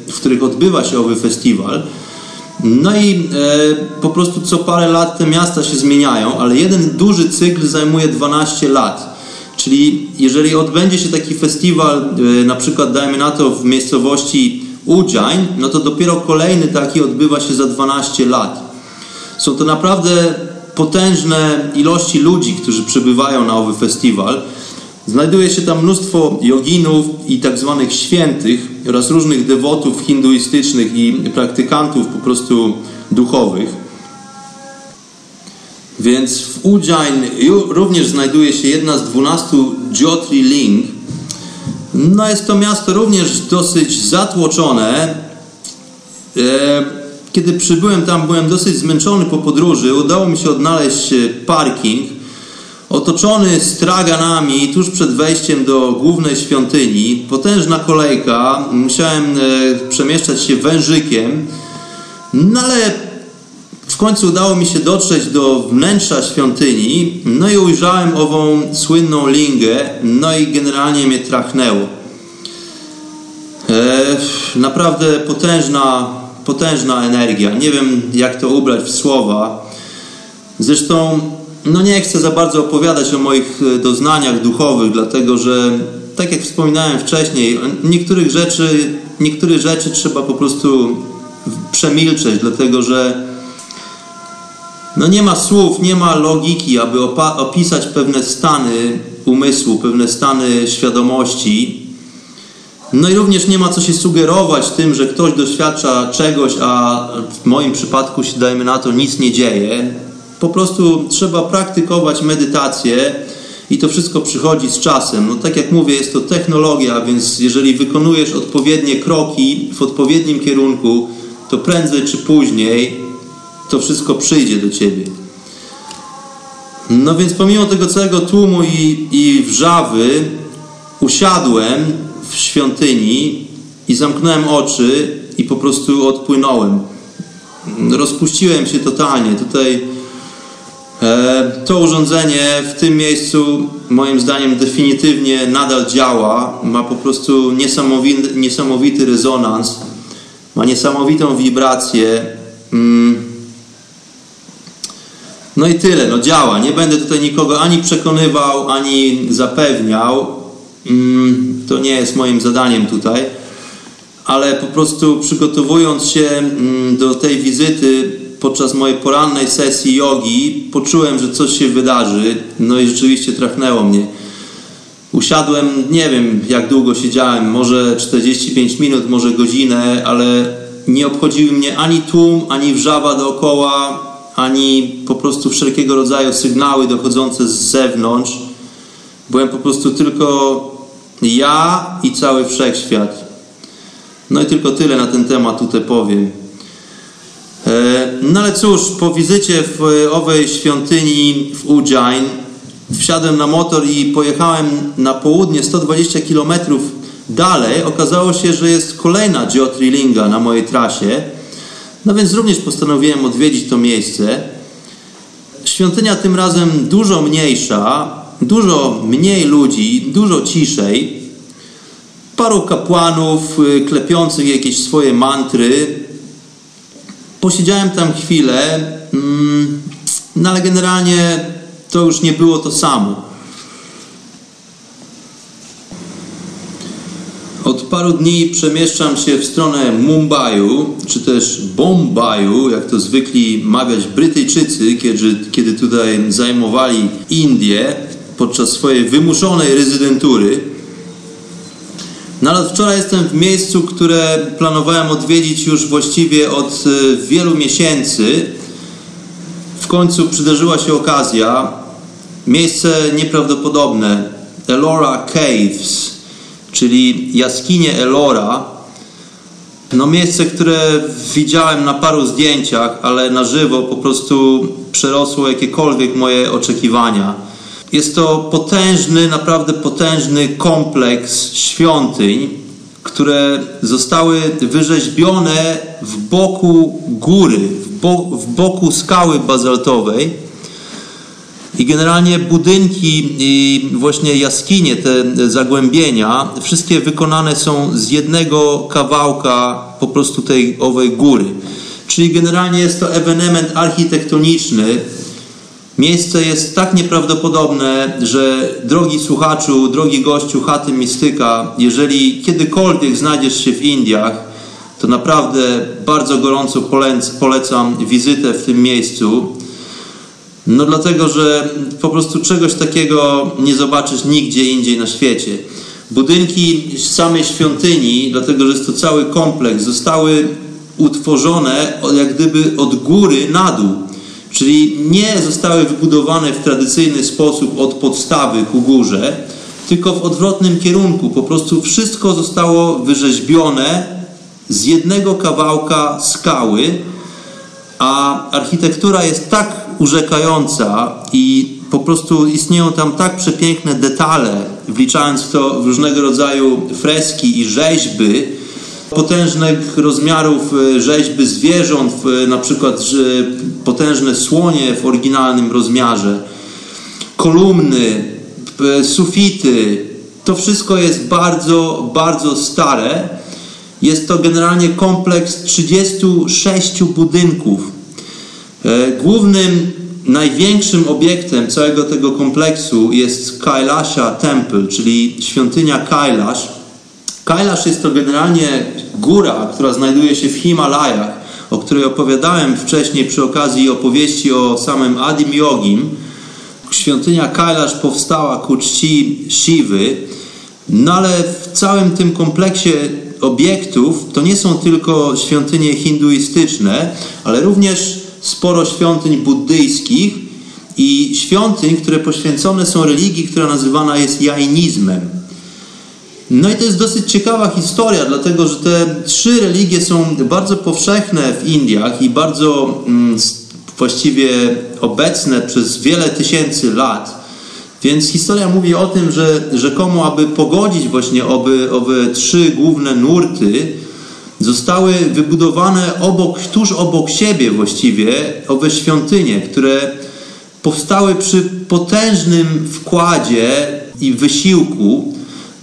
[SPEAKER 1] w których odbywa się owy festiwal. No i e, po prostu co parę lat te miasta się zmieniają, ale jeden duży cykl zajmuje 12 lat. Czyli jeżeli odbędzie się taki festiwal, e, na przykład dajmy na to w miejscowości Ujjain, no to dopiero kolejny taki odbywa się za 12 lat. Są to naprawdę potężne ilości ludzi, którzy przybywają na owy festiwal. Znajduje się tam mnóstwo joginów i tak zwanych świętych oraz różnych dewotów hinduistycznych i praktykantów po prostu duchowych. Więc w Ujjain również znajduje się jedna z dwunastu Jyotri Ling. No jest to miasto również dosyć zatłoczone. E, kiedy przybyłem tam, byłem dosyć zmęczony po podróży. Udało mi się odnaleźć parking otoczony straganami tuż przed wejściem do głównej świątyni. Potężna kolejka. Musiałem e, przemieszczać się wężykiem. No ale w końcu udało mi się dotrzeć do wnętrza świątyni. No i ujrzałem ową słynną lingę. No i generalnie mnie trachnęło. E, naprawdę potężna potężna energia. Nie wiem, jak to ubrać w słowa. Zresztą, no nie chcę za bardzo opowiadać o moich e, doznaniach duchowych, dlatego że, tak jak wspominałem wcześniej, niektórych rzeczy, niektóre rzeczy trzeba po prostu przemilczeć, dlatego że no nie ma słów, nie ma logiki, aby opisać pewne stany umysłu, pewne stany świadomości, no i również nie ma co się sugerować tym, że ktoś doświadcza czegoś, a w moim przypadku się dajmy na to nic nie dzieje. Po prostu trzeba praktykować medytację i to wszystko przychodzi z czasem. No tak jak mówię, jest to technologia, więc jeżeli wykonujesz odpowiednie kroki w odpowiednim kierunku, to prędzej czy później to wszystko przyjdzie do ciebie. No więc pomimo tego całego tłumu i, i wrzawy usiadłem w świątyni i zamknąłem oczy i po prostu odpłynąłem. Rozpuściłem się totalnie. Tutaj e, to urządzenie w tym miejscu moim zdaniem definitywnie nadal działa. Ma po prostu niesamowity, niesamowity rezonans. Ma niesamowitą wibrację. Mm. No i tyle, no działa. Nie będę tutaj nikogo ani przekonywał, ani zapewniał. Mm, to nie jest moim zadaniem tutaj. Ale po prostu przygotowując się mm, do tej wizyty podczas mojej porannej sesji jogi, poczułem, że coś się wydarzy. No i rzeczywiście trafnęło mnie. Usiadłem, nie wiem jak długo siedziałem, może 45 minut, może godzinę, ale nie obchodziły mnie ani tłum, ani wrzawa dookoła, ani po prostu wszelkiego rodzaju sygnały dochodzące z zewnątrz. Byłem po prostu tylko ja i cały wszechświat. No i tylko tyle na ten temat tutaj powiem. E, no ale cóż, po wizycie w owej świątyni w Ujjain wsiadłem na motor i pojechałem na południe 120 km dalej. Okazało się, że jest kolejna geotrilinga na mojej trasie. No więc również postanowiłem odwiedzić to miejsce. Świątynia tym razem dużo mniejsza, dużo mniej ludzi, dużo ciszej. Paru kapłanów y, klepiących jakieś swoje mantry. Posiedziałem tam chwilę, mm, no ale generalnie to już nie było to samo. Od paru dni przemieszczam się w stronę Mumbaiu, czy też Bombaju, jak to zwykli mawiać Brytyjczycy, kiedy, kiedy tutaj zajmowali Indię podczas swojej wymuszonej rezydentury. No ale wczoraj jestem w miejscu, które planowałem odwiedzić już właściwie od e, wielu miesięcy. W końcu przydarzyła się okazja. Miejsce nieprawdopodobne. Elora Caves czyli jaskinie Elora. No miejsce, które widziałem na paru zdjęciach, ale na żywo po prostu przerosło jakiekolwiek moje oczekiwania. Jest to potężny, naprawdę potężny kompleks świątyń, które zostały wyrzeźbione w boku góry, w, bo, w boku skały bazaltowej i generalnie budynki i właśnie jaskinie, te zagłębienia, wszystkie wykonane są z jednego kawałka po prostu tej owej góry. Czyli generalnie jest to ewenement architektoniczny. Miejsce jest tak nieprawdopodobne, że drogi słuchaczu, drogi gościu chaty mistyka, jeżeli kiedykolwiek znajdziesz się w Indiach, to naprawdę bardzo gorąco polecam wizytę w tym miejscu. No dlatego, że po prostu czegoś takiego nie zobaczysz nigdzie indziej na świecie. Budynki samej świątyni, dlatego że jest to cały kompleks, zostały utworzone jak gdyby od góry na dół. Czyli nie zostały wybudowane w tradycyjny sposób od podstawy ku górze, tylko w odwrotnym kierunku. Po prostu wszystko zostało wyrzeźbione z jednego kawałka skały, a architektura jest tak urzekająca i po prostu istnieją tam tak przepiękne detale, wliczając w to różnego rodzaju freski i rzeźby, potężnych rozmiarów e, rzeźby zwierząt, na przykład potężne słonie w oryginalnym rozmiarze, kolumny, sufity. To wszystko jest bardzo, bardzo stare. Jest to generalnie kompleks 36 budynków głównym, największym obiektem całego tego kompleksu jest Kailasha Temple, czyli świątynia Kailash. Kailash jest to generalnie góra, która znajduje się w Himalajach, o której opowiadałem wcześniej przy okazji opowieści o samym Adim Yogim. Świątynia Kailash powstała ku czci Siwy, no ale w całym tym kompleksie obiektów to nie są tylko świątynie hinduistyczne, ale również sporo świątyń buddyjskich i świątyń, które poświęcone są religii, która nazywana jest jainizmem. No i to jest dosyć ciekawa historia, dlatego że te trzy religie są bardzo powszechne w Indiach i bardzo mm, właściwie obecne przez wiele tysięcy lat. Więc historia mówi o tym, że rzekomo, aby pogodzić właśnie oby, owe trzy główne nurty, zostały wybudowane obok, tuż obok siebie właściwie owe świątynie, które powstały przy potężnym wkładzie i wysiłku.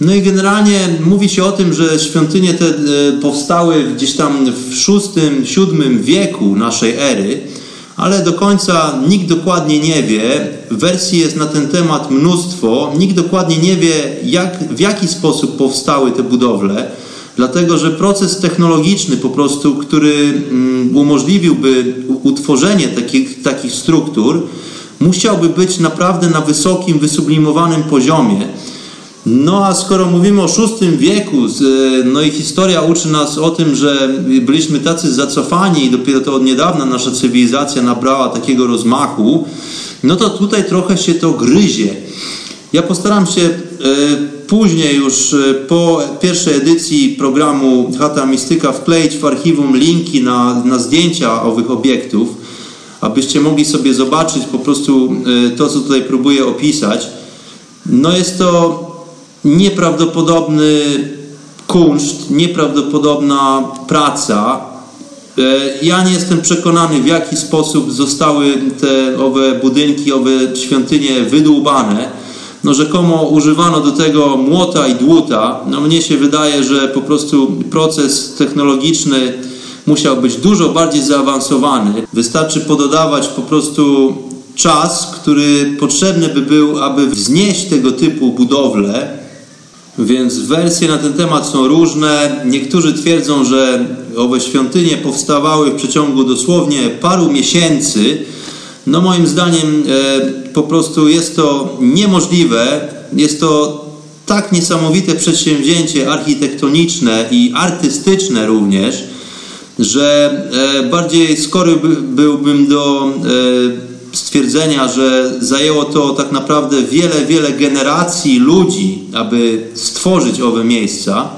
[SPEAKER 1] No i generalnie mówi się o tym, że świątynie te e, powstały gdzieś tam w VI-VII wieku naszej ery, ale do końca nikt dokładnie nie wie. Wersji jest na ten temat mnóstwo. Nikt dokładnie nie wie, jak, w jaki sposób powstały te budowle, dlatego że proces technologiczny po prostu, który mm, umożliwiłby utworzenie takich, takich struktur, musiałby być naprawdę na wysokim, wysublimowanym poziomie. No a skoro mówimy o VI wieku, no i historia uczy nas o tym, że byliśmy tacy zacofani i dopiero to od niedawna nasza cywilizacja nabrała takiego rozmachu, no to tutaj trochę się to gryzie. Ja postaram się e, później już e, po pierwszej edycji programu Chata Mistyka wkleić w archiwum linki na, na zdjęcia owych obiektów, abyście mogli sobie zobaczyć po prostu e, to, co tutaj próbuję opisać. No jest to nieprawdopodobny kunszt, nieprawdopodobna praca. E, ja nie jestem przekonany, w jaki sposób zostały te owe budynki, owe świątynie wydłubane. No rzekomo używano do tego młota i dłuta. No mnie się wydaje, że po prostu proces technologiczny musiał być dużo bardziej zaawansowany. Wystarczy pododawać po prostu czas, który potrzebny by był, aby wznieść tego typu budowlę więc wersje na ten temat są różne. Niektórzy twierdzą, że owe świątynie powstawały w przeciągu dosłownie paru miesięcy. No moim zdaniem e, po prostu jest to niemożliwe. Jest to tak niesamowite przedsięwzięcie architektoniczne i artystyczne również, że e, bardziej skory byłbym do e, stwierdzenia, że zajęło to tak naprawdę wiele, wiele generacji ludzi, aby stworzyć owe miejsca.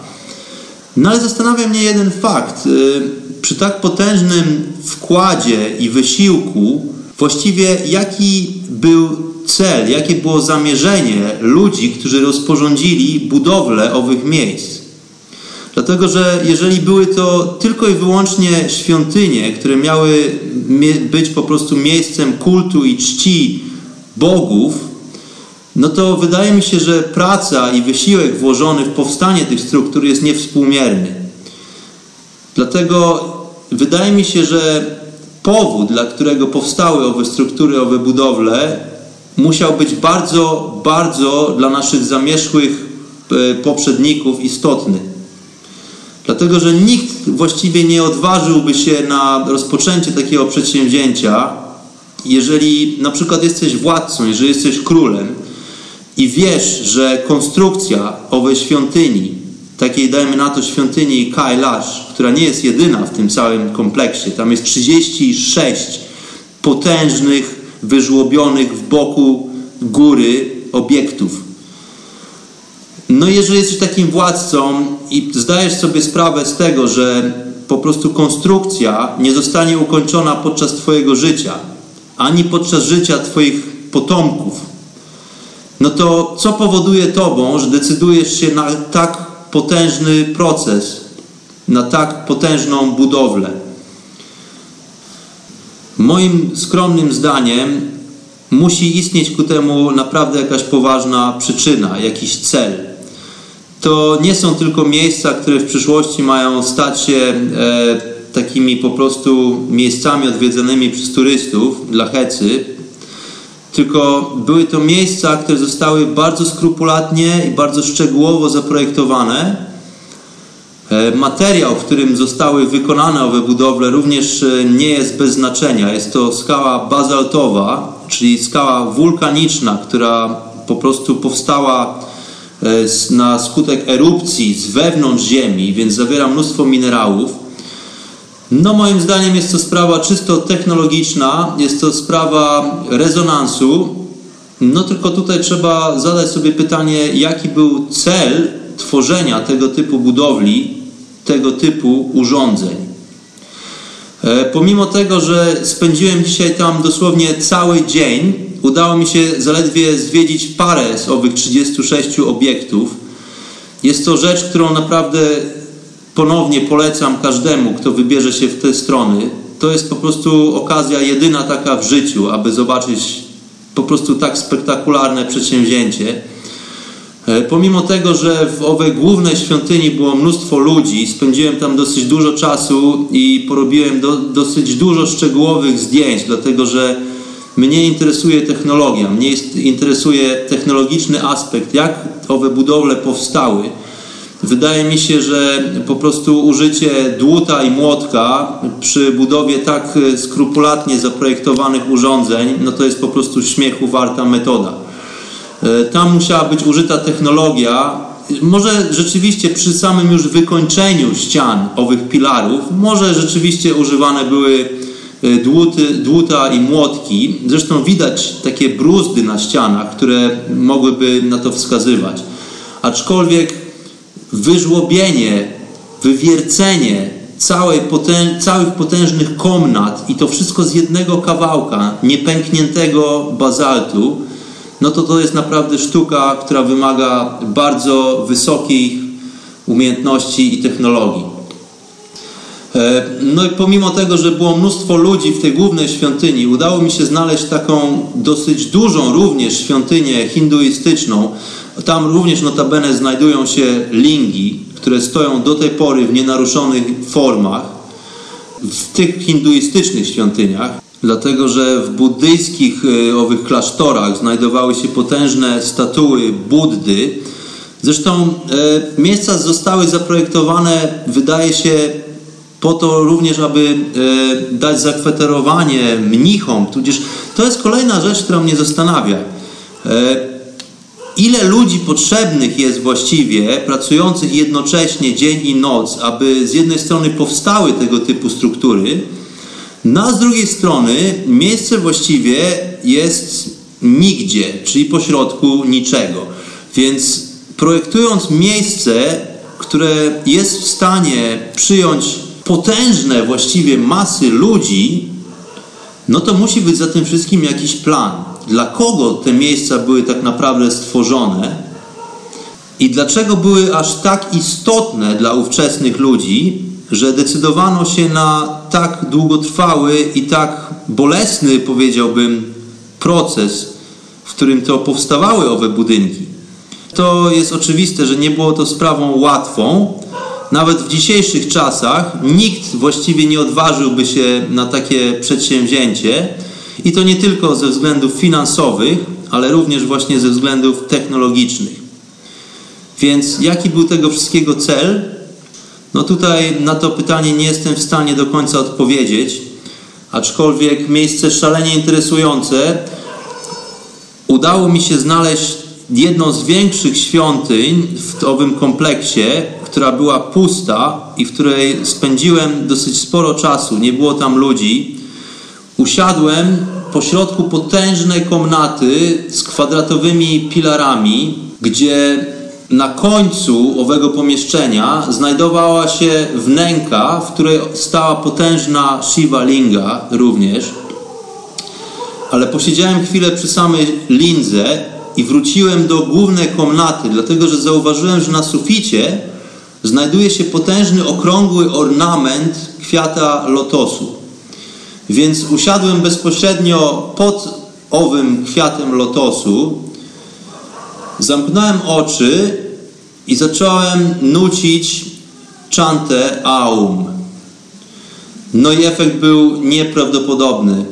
[SPEAKER 1] No ale zastanawia mnie jeden fakt. Y, przy tak potężnym wkładzie i wysiłku, właściwie jaki był cel, jakie było zamierzenie ludzi, którzy rozporządzili budowlę owych miejsc? Dlatego, że jeżeli były to tylko i wyłącznie świątynie, które miały być po prostu miejscem kultu i czci bogów, no to wydaje mi się, że praca i wysiłek włożony w powstanie tych struktur jest niewspółmierny. Dlatego wydaje mi się, że powód, dla którego powstały owe struktury, owe budowle, musiał być bardzo, bardzo dla naszych zamierzchłych e, poprzedników istotny. Dlatego, że nikt właściwie nie odważyłby się na rozpoczęcie takiego przedsięwzięcia, jeżeli na przykład jesteś władcą, jeżeli jesteś królem i wiesz, że konstrukcja owej świątyni, takiej dajmy na to świątyni Kailash, która nie jest jedyna w tym całym kompleksie, tam jest 36 potężnych, wyżłobionych w boku góry obiektów no jeżeli jesteś takim władcą i zdajesz sobie sprawę z tego, że po prostu konstrukcja nie zostanie ukończona podczas Twojego życia, ani podczas życia Twoich potomków, no to co powoduje Tobą, że decydujesz się na tak potężny proces, na tak potężną budowlę? Moim skromnym zdaniem musi istnieć ku temu naprawdę jakaś poważna przyczyna, jakiś cel to nie są tylko miejsca, które w przyszłości mają stać się e, takimi po prostu miejscami odwiedzanymi przez turystów dla Hecy, tylko były to miejsca, które zostały bardzo skrupulatnie i bardzo szczegółowo zaprojektowane. E, materiał, w którym zostały wykonane owe budowle, również e, nie jest bez znaczenia. Jest to skała bazaltowa, czyli skała wulkaniczna, która po prostu powstała na skutek erupcji z wewnątrz Ziemi, więc zawiera mnóstwo minerałów. No moim zdaniem jest to sprawa czysto technologiczna, jest to sprawa rezonansu. No tylko tutaj trzeba zadać sobie pytanie, jaki był cel tworzenia tego typu budowli, tego typu urządzeń. E, pomimo tego, że spędziłem dzisiaj tam dosłownie cały dzień, udało mi się zaledwie zwiedzić parę z owych 36 obiektów. Jest to rzecz, którą naprawdę ponownie polecam każdemu, kto wybierze się w te strony. To jest po prostu okazja jedyna taka w życiu, aby zobaczyć po prostu tak spektakularne przedsięwzięcie. E, pomimo tego, że w owej głównej świątyni było mnóstwo ludzi, spędziłem tam dosyć dużo czasu i porobiłem do, dosyć dużo szczegółowych zdjęć, dlatego że mnie interesuje technologia, mnie interesuje technologiczny aspekt, jak owe budowle powstały. Wydaje mi się, że po prostu użycie dłuta i młotka przy budowie tak skrupulatnie zaprojektowanych urządzeń, no to jest po prostu śmiechu warta metoda. E, tam musiała być użyta technologia, może rzeczywiście przy samym już wykończeniu ścian owych pilarów, może rzeczywiście używane były e, dłuty, dłuta i młotki. Zresztą widać takie bruzdy na ścianach, które mogłyby na to wskazywać. Aczkolwiek wyżłobienie, wywiercenie całej potęż, całych potężnych komnat i to wszystko z jednego kawałka niepękniętego bazaltu, no to to jest naprawdę sztuka, która wymaga bardzo wysokich umiejętności i technologii. E, no i pomimo tego, że było mnóstwo ludzi w tej głównej świątyni, udało mi się znaleźć taką dosyć dużą również świątynię hinduistyczną. Tam również notabene znajdują się lingi, które stoją do tej pory w nienaruszonych formach. W tych hinduistycznych świątyniach dlatego że w buddyjskich e, owych klasztorach znajdowały się potężne statuły Buddy. Zresztą e, miejsca zostały zaprojektowane, wydaje się, po to również, aby e, dać zakwaterowanie mnichom, tudzież to jest kolejna rzecz, która mnie zastanawia. Ile ludzi potrzebnych jest właściwie, pracujących jednocześnie dzień i noc, aby z jednej strony powstały tego typu struktury, no a z drugiej strony miejsce właściwie jest nigdzie, czyli pośrodku niczego. Więc projektując miejsce, które jest w stanie przyjąć potężne właściwie masy ludzi, no to musi być za tym wszystkim jakiś plan. Dla kogo te miejsca były tak naprawdę stworzone i dlaczego były aż tak istotne dla ówczesnych ludzi, że decydowano się na tak długotrwały i tak bolesny, powiedziałbym, proces, w którym to powstawały owe budynki. To jest oczywiste, że nie było to sprawą łatwą. Nawet w dzisiejszych czasach nikt właściwie nie odważyłby się na takie przedsięwzięcie. I to nie tylko ze względów finansowych, ale również właśnie ze względów technologicznych. Więc jaki był tego wszystkiego cel? No tutaj na to pytanie nie jestem w stanie do końca odpowiedzieć, aczkolwiek miejsce szalenie interesujące. Udało mi się znaleźć jedną z większych świątyń w owym kompleksie, która była pusta i w której spędziłem dosyć sporo czasu. Nie było tam ludzi. Usiadłem pośrodku potężnej komnaty z kwadratowymi filarami, gdzie na końcu owego pomieszczenia znajdowała się wnęka, w której stała potężna Shiva Linga również. Ale posiedziałem chwilę przy samej lindze i wróciłem do głównej komnaty, dlatego że zauważyłem, że na suficie znajduje się potężny, okrągły ornament kwiata lotosu. Więc usiadłem bezpośrednio pod owym kwiatem lotosu Zamknąłem oczy i zacząłem nucić czantę Aum. No i efekt był nieprawdopodobny.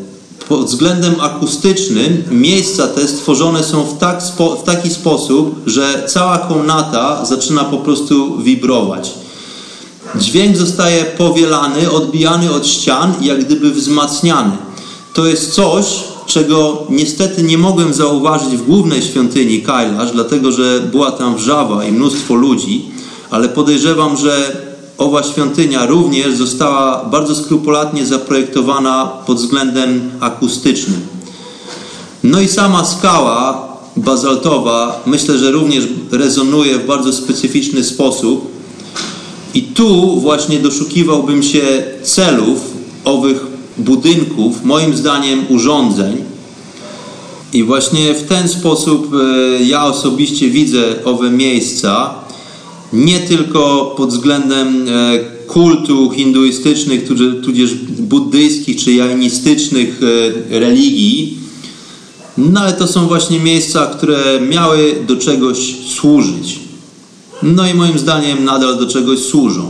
[SPEAKER 1] Pod względem akustycznym miejsca te stworzone są w, tak w taki sposób, że cała komnata zaczyna po prostu wibrować. Dźwięk zostaje powielany, odbijany od ścian, jak gdyby wzmacniany. To jest coś, czego niestety nie mogłem zauważyć w głównej świątyni Kailash, dlatego że była tam wrzawa i mnóstwo ludzi, ale podejrzewam, że owa świątynia również została bardzo skrupulatnie zaprojektowana pod względem akustycznym. No i sama skała bazaltowa myślę, że również rezonuje w bardzo specyficzny sposób. I tu właśnie doszukiwałbym się celów owych budynków, moim zdaniem urządzeń. I właśnie w ten sposób e, ja osobiście widzę owe miejsca, nie tylko pod względem e, kultu hinduistycznych, tudzież buddyjskich czy jainistycznych e, religii, No ale to są właśnie miejsca, które miały do czegoś służyć. No i moim zdaniem nadal do czegoś służą.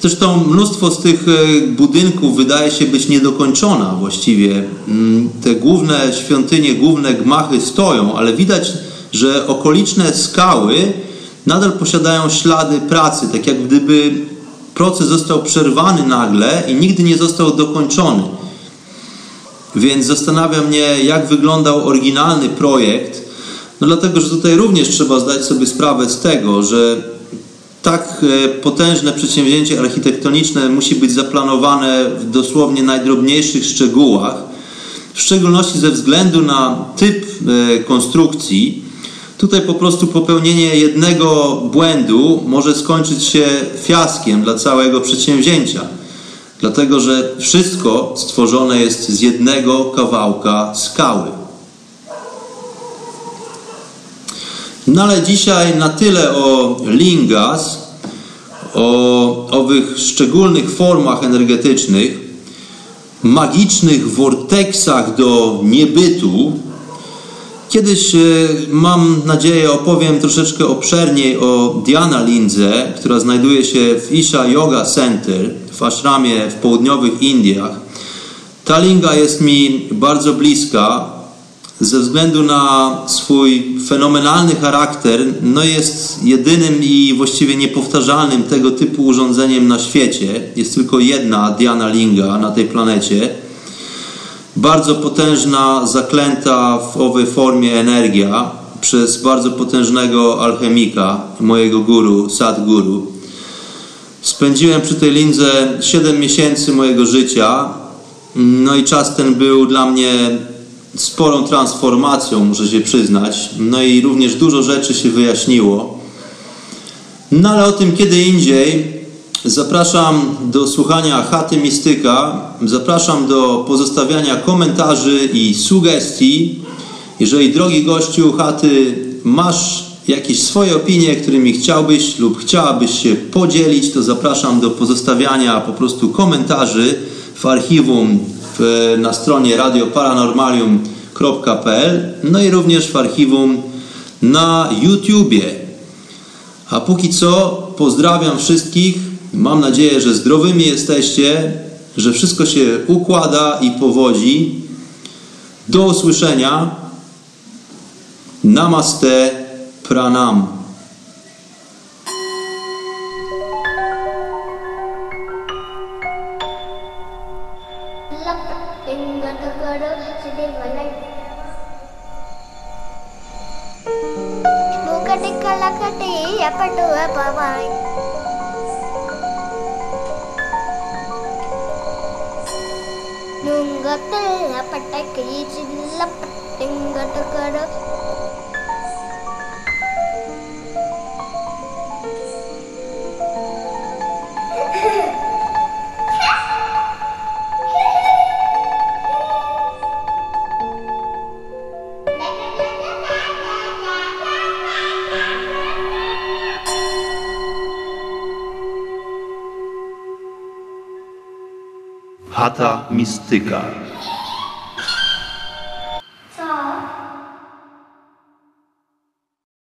[SPEAKER 1] Zresztą mnóstwo z tych e, budynków wydaje się być niedokończona właściwie. Mm, te główne świątynie, główne gmachy stoją, ale widać, że okoliczne skały nadal posiadają ślady pracy, tak jak gdyby proces został przerwany nagle i nigdy nie został dokończony. Więc zastanawia mnie, jak wyglądał oryginalny projekt. No dlatego, że tutaj również trzeba zdać sobie sprawę z tego, że tak e, potężne przedsięwzięcie architektoniczne musi być zaplanowane w dosłownie najdrobniejszych szczegółach, w szczególności ze względu na typ e, konstrukcji. Tutaj po prostu popełnienie jednego błędu może skończyć się fiaskiem dla całego przedsięwzięcia, dlatego że wszystko stworzone jest z jednego kawałka skały. No ale dzisiaj na tyle o lingas, o owych szczególnych formach energetycznych, magicznych vorteksach do niebytu. Kiedyś e, mam nadzieję opowiem troszeczkę obszerniej o Diana Lindze, która znajduje się w Isha Yoga Center w ashramie w południowych Indiach. Ta linga jest mi bardzo bliska, ze względu na swój fenomenalny charakter, no jest jedynym i właściwie niepowtarzalnym tego typu urządzeniem na świecie. Jest tylko jedna Diana Linga na tej planecie. Bardzo potężna, zaklęta w owej formie energia przez bardzo potężnego alchemika, mojego guru, Sadguru. Spędziłem przy tej lindze 7 miesięcy mojego życia. No i czas ten był dla mnie sporą transformacją, muszę się przyznać. No i również dużo rzeczy się wyjaśniło. No ale o tym kiedy indziej. Zapraszam do słuchania Chaty Mistyka. Zapraszam do pozostawiania komentarzy i sugestii. Jeżeli, drogi gościu Chaty, masz jakieś swoje opinie, którymi chciałbyś lub chciałabyś się podzielić, to zapraszam do pozostawiania po prostu komentarzy w archiwum w, na stronie radioparanormalium.pl, no i również w archiwum na YouTubie. A póki co pozdrawiam wszystkich. Mam nadzieję, że zdrowymi jesteście, że wszystko się układa i powodzi. Do usłyszenia. Namaste pranam.
[SPEAKER 2] நுங்கத்தில் பட்டை கையில் பட்டங்கட்டு
[SPEAKER 1] Ata Mistyka.